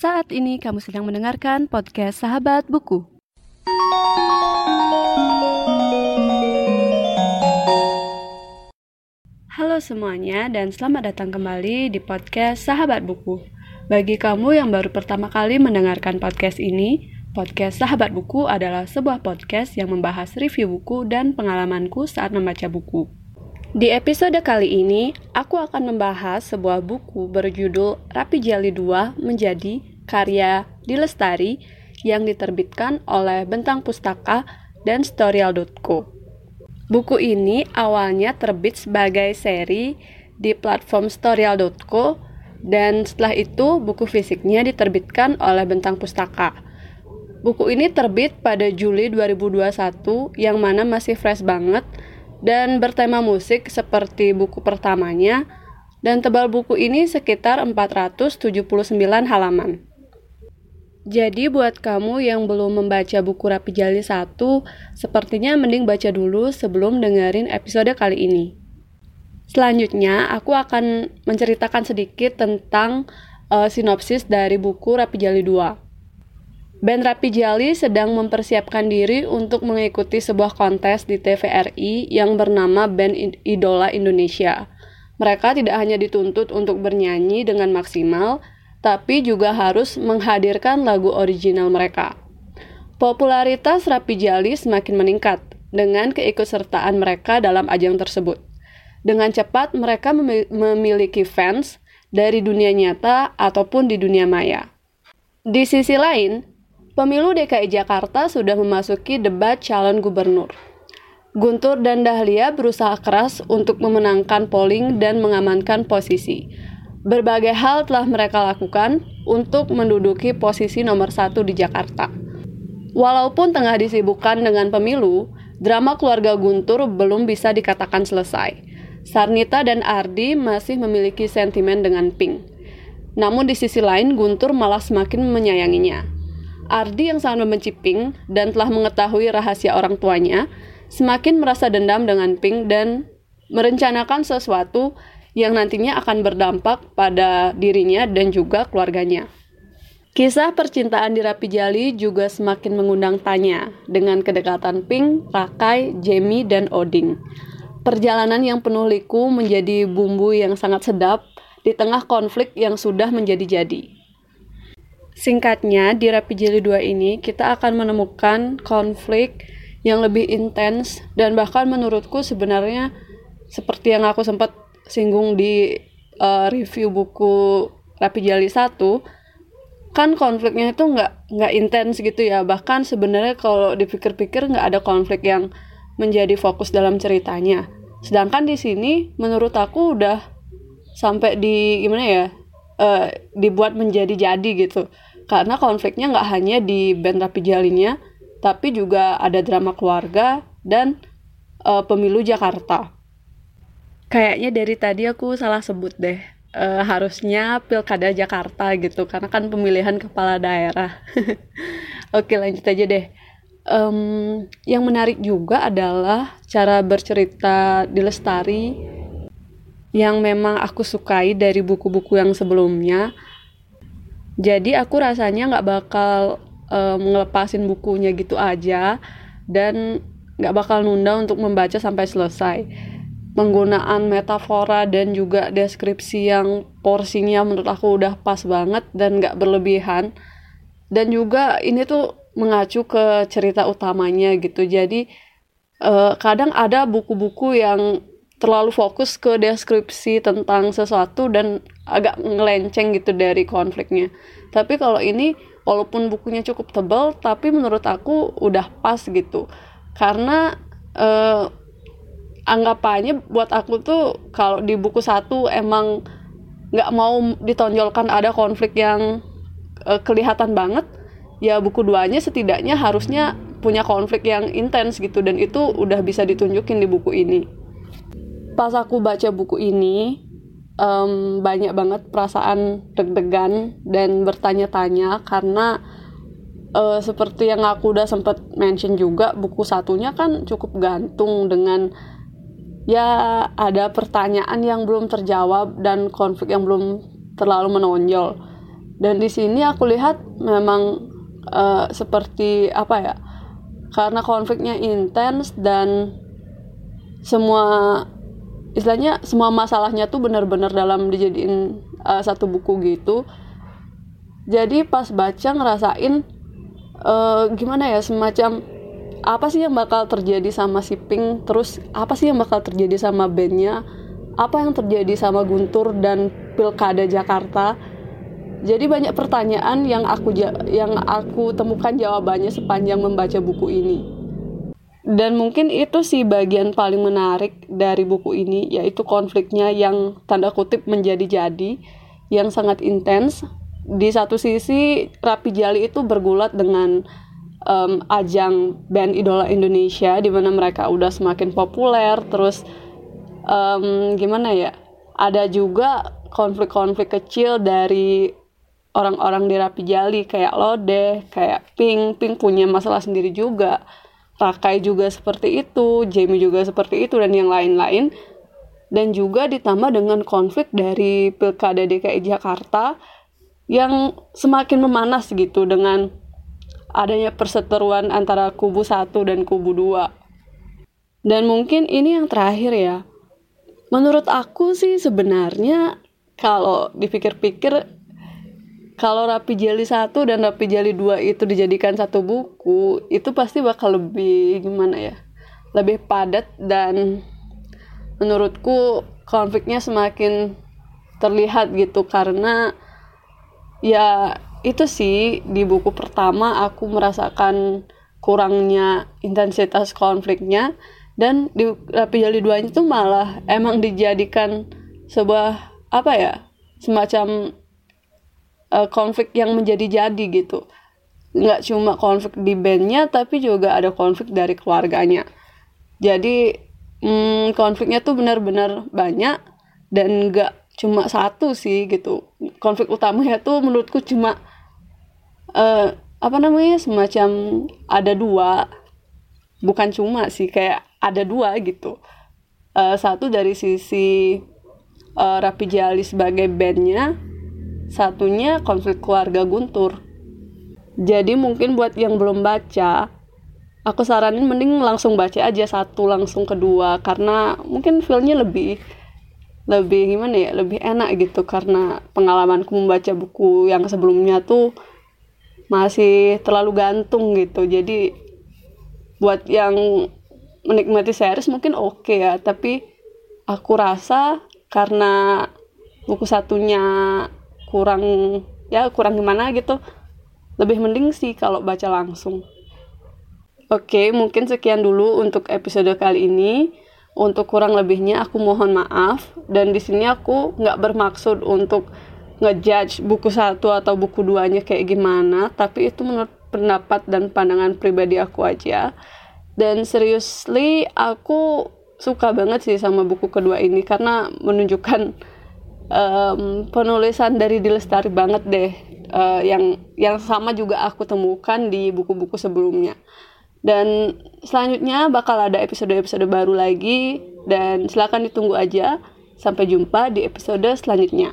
Saat ini kamu sedang mendengarkan podcast Sahabat Buku. Halo semuanya dan selamat datang kembali di podcast Sahabat Buku. Bagi kamu yang baru pertama kali mendengarkan podcast ini, podcast Sahabat Buku adalah sebuah podcast yang membahas review buku dan pengalamanku saat membaca buku. Di episode kali ini, aku akan membahas sebuah buku berjudul Rapi Jali 2 menjadi karya Dilestari yang diterbitkan oleh Bentang Pustaka dan Storyal.co. Buku ini awalnya terbit sebagai seri di platform Storyal.co dan setelah itu buku fisiknya diterbitkan oleh Bentang Pustaka. Buku ini terbit pada Juli 2021 yang mana masih fresh banget dan bertema musik seperti buku pertamanya dan tebal buku ini sekitar 479 halaman. Jadi buat kamu yang belum membaca buku Rapi Jali 1, sepertinya mending baca dulu sebelum dengerin episode kali ini. Selanjutnya, aku akan menceritakan sedikit tentang uh, sinopsis dari buku Rapi Jali 2. Band Rapi Jali sedang mempersiapkan diri untuk mengikuti sebuah kontes di TVRI yang bernama Band Idola Indonesia. Mereka tidak hanya dituntut untuk bernyanyi dengan maksimal, tapi juga harus menghadirkan lagu original mereka. Popularitas Rapi Jali semakin meningkat dengan keikutsertaan mereka dalam ajang tersebut. Dengan cepat mereka memiliki fans dari dunia nyata ataupun di dunia maya. Di sisi lain, Pemilu DKI Jakarta sudah memasuki debat calon gubernur. Guntur dan Dahlia berusaha keras untuk memenangkan polling dan mengamankan posisi. Berbagai hal telah mereka lakukan untuk menduduki posisi nomor satu di Jakarta. Walaupun tengah disibukkan dengan pemilu, drama keluarga Guntur belum bisa dikatakan selesai. Sarnita dan Ardi masih memiliki sentimen dengan Pink. Namun di sisi lain, Guntur malah semakin menyayanginya. Ardi yang sangat membenci Pink dan telah mengetahui rahasia orang tuanya, semakin merasa dendam dengan Pink dan merencanakan sesuatu yang nantinya akan berdampak pada dirinya dan juga keluarganya. Kisah percintaan di Rapi Jali juga semakin mengundang tanya dengan kedekatan Pink, Rakai, Jamie, dan Oding. Perjalanan yang penuh liku menjadi bumbu yang sangat sedap di tengah konflik yang sudah menjadi-jadi. Singkatnya, di Rapi Jili 2 ini kita akan menemukan konflik yang lebih intens dan bahkan menurutku sebenarnya seperti yang aku sempat singgung di uh, review buku Rapi Jali 1 kan konfliknya itu nggak nggak intens gitu ya. Bahkan sebenarnya kalau dipikir-pikir nggak ada konflik yang menjadi fokus dalam ceritanya. Sedangkan di sini menurut aku udah sampai di gimana ya uh, dibuat menjadi jadi gitu. Karena konfliknya nggak hanya di band Rapi Jalinya tapi juga ada drama keluarga dan uh, pemilu Jakarta kayaknya dari tadi aku salah sebut deh. Uh, harusnya pilkada Jakarta gitu karena kan pemilihan kepala daerah. Oke lanjut aja deh. Um, yang menarik juga adalah cara bercerita di Lestari yang memang aku sukai dari buku-buku yang sebelumnya. Jadi aku rasanya nggak bakal um, ngelepasin bukunya gitu aja dan nggak bakal nunda untuk membaca sampai selesai penggunaan metafora dan juga deskripsi yang porsinya menurut aku udah pas banget dan nggak berlebihan dan juga ini tuh mengacu ke cerita utamanya gitu jadi uh, kadang ada buku-buku yang terlalu fokus ke deskripsi tentang sesuatu dan agak ngelenceng gitu dari konfliknya. Tapi kalau ini walaupun bukunya cukup tebal tapi menurut aku udah pas gitu. Karena eh, anggapannya buat aku tuh kalau di buku satu emang nggak mau ditonjolkan ada konflik yang eh, kelihatan banget, ya buku duanya setidaknya harusnya punya konflik yang intens gitu dan itu udah bisa ditunjukin di buku ini. Pas aku baca buku ini um, banyak banget perasaan deg-degan dan bertanya-tanya karena uh, seperti yang aku udah sempat mention juga buku satunya kan cukup gantung dengan ya ada pertanyaan yang belum terjawab dan konflik yang belum terlalu menonjol. Dan di sini aku lihat memang uh, seperti apa ya karena konfliknya intens dan semua istilahnya semua masalahnya tuh benar-benar dalam dijadiin uh, satu buku gitu. Jadi pas baca ngerasain uh, gimana ya semacam apa sih yang bakal terjadi sama si Pink? Terus apa sih yang bakal terjadi sama bandnya? Apa yang terjadi sama Guntur dan Pilkada Jakarta? Jadi banyak pertanyaan yang aku yang aku temukan jawabannya sepanjang membaca buku ini. Dan mungkin itu sih bagian paling menarik dari buku ini yaitu konfliknya yang tanda kutip menjadi-jadi yang sangat intens. Di satu sisi Rapi Jali itu bergulat dengan um, ajang band idola Indonesia di mana mereka udah semakin populer terus um, gimana ya ada juga konflik-konflik kecil dari orang-orang di Rapi Jali kayak Lode, kayak Pink, Pink punya masalah sendiri juga Rakai juga seperti itu, Jamie juga seperti itu dan yang lain-lain. Dan juga ditambah dengan konflik dari Pilkada DKI Jakarta yang semakin memanas gitu dengan adanya perseteruan antara kubu satu dan kubu dua. Dan mungkin ini yang terakhir ya. Menurut aku sih sebenarnya kalau dipikir-pikir kalau Rapi Jali 1 dan Rapi Jali 2 itu dijadikan satu buku, itu pasti bakal lebih gimana ya? Lebih padat dan menurutku konfliknya semakin terlihat gitu karena ya itu sih di buku pertama aku merasakan kurangnya intensitas konfliknya dan di Rapi Jali 2 itu malah emang dijadikan sebuah apa ya semacam uh, konflik yang menjadi-jadi gitu. Nggak cuma konflik di bandnya tapi juga ada konflik dari keluarganya. Jadi hmm, konfliknya tuh benar-benar banyak dan nggak cuma satu sih gitu. Konflik utamanya tuh menurutku cuma uh, apa namanya semacam ada dua. Bukan cuma sih kayak ada dua gitu. Uh, satu dari sisi uh, Rapi Jali sebagai bandnya satunya konflik keluarga Guntur. Jadi mungkin buat yang belum baca, aku saranin mending langsung baca aja satu langsung kedua. Karena mungkin feelnya lebih lebih gimana ya lebih enak gitu. Karena pengalamanku membaca buku yang sebelumnya tuh masih terlalu gantung gitu. Jadi buat yang menikmati series mungkin oke okay ya. Tapi aku rasa karena buku satunya kurang ya kurang gimana gitu lebih mending sih kalau baca langsung. Oke mungkin sekian dulu untuk episode kali ini. Untuk kurang lebihnya aku mohon maaf. Dan di sini aku nggak bermaksud untuk ngejudge buku satu atau buku duanya kayak gimana tapi itu menurut pendapat dan pandangan pribadi aku aja. Dan seriously aku suka banget sih sama buku kedua ini karena menunjukkan um, penulisan dari Dilestari banget deh uh, yang yang sama juga aku temukan di buku-buku sebelumnya. Dan selanjutnya bakal ada episode-episode baru lagi dan silakan ditunggu aja. Sampai jumpa di episode selanjutnya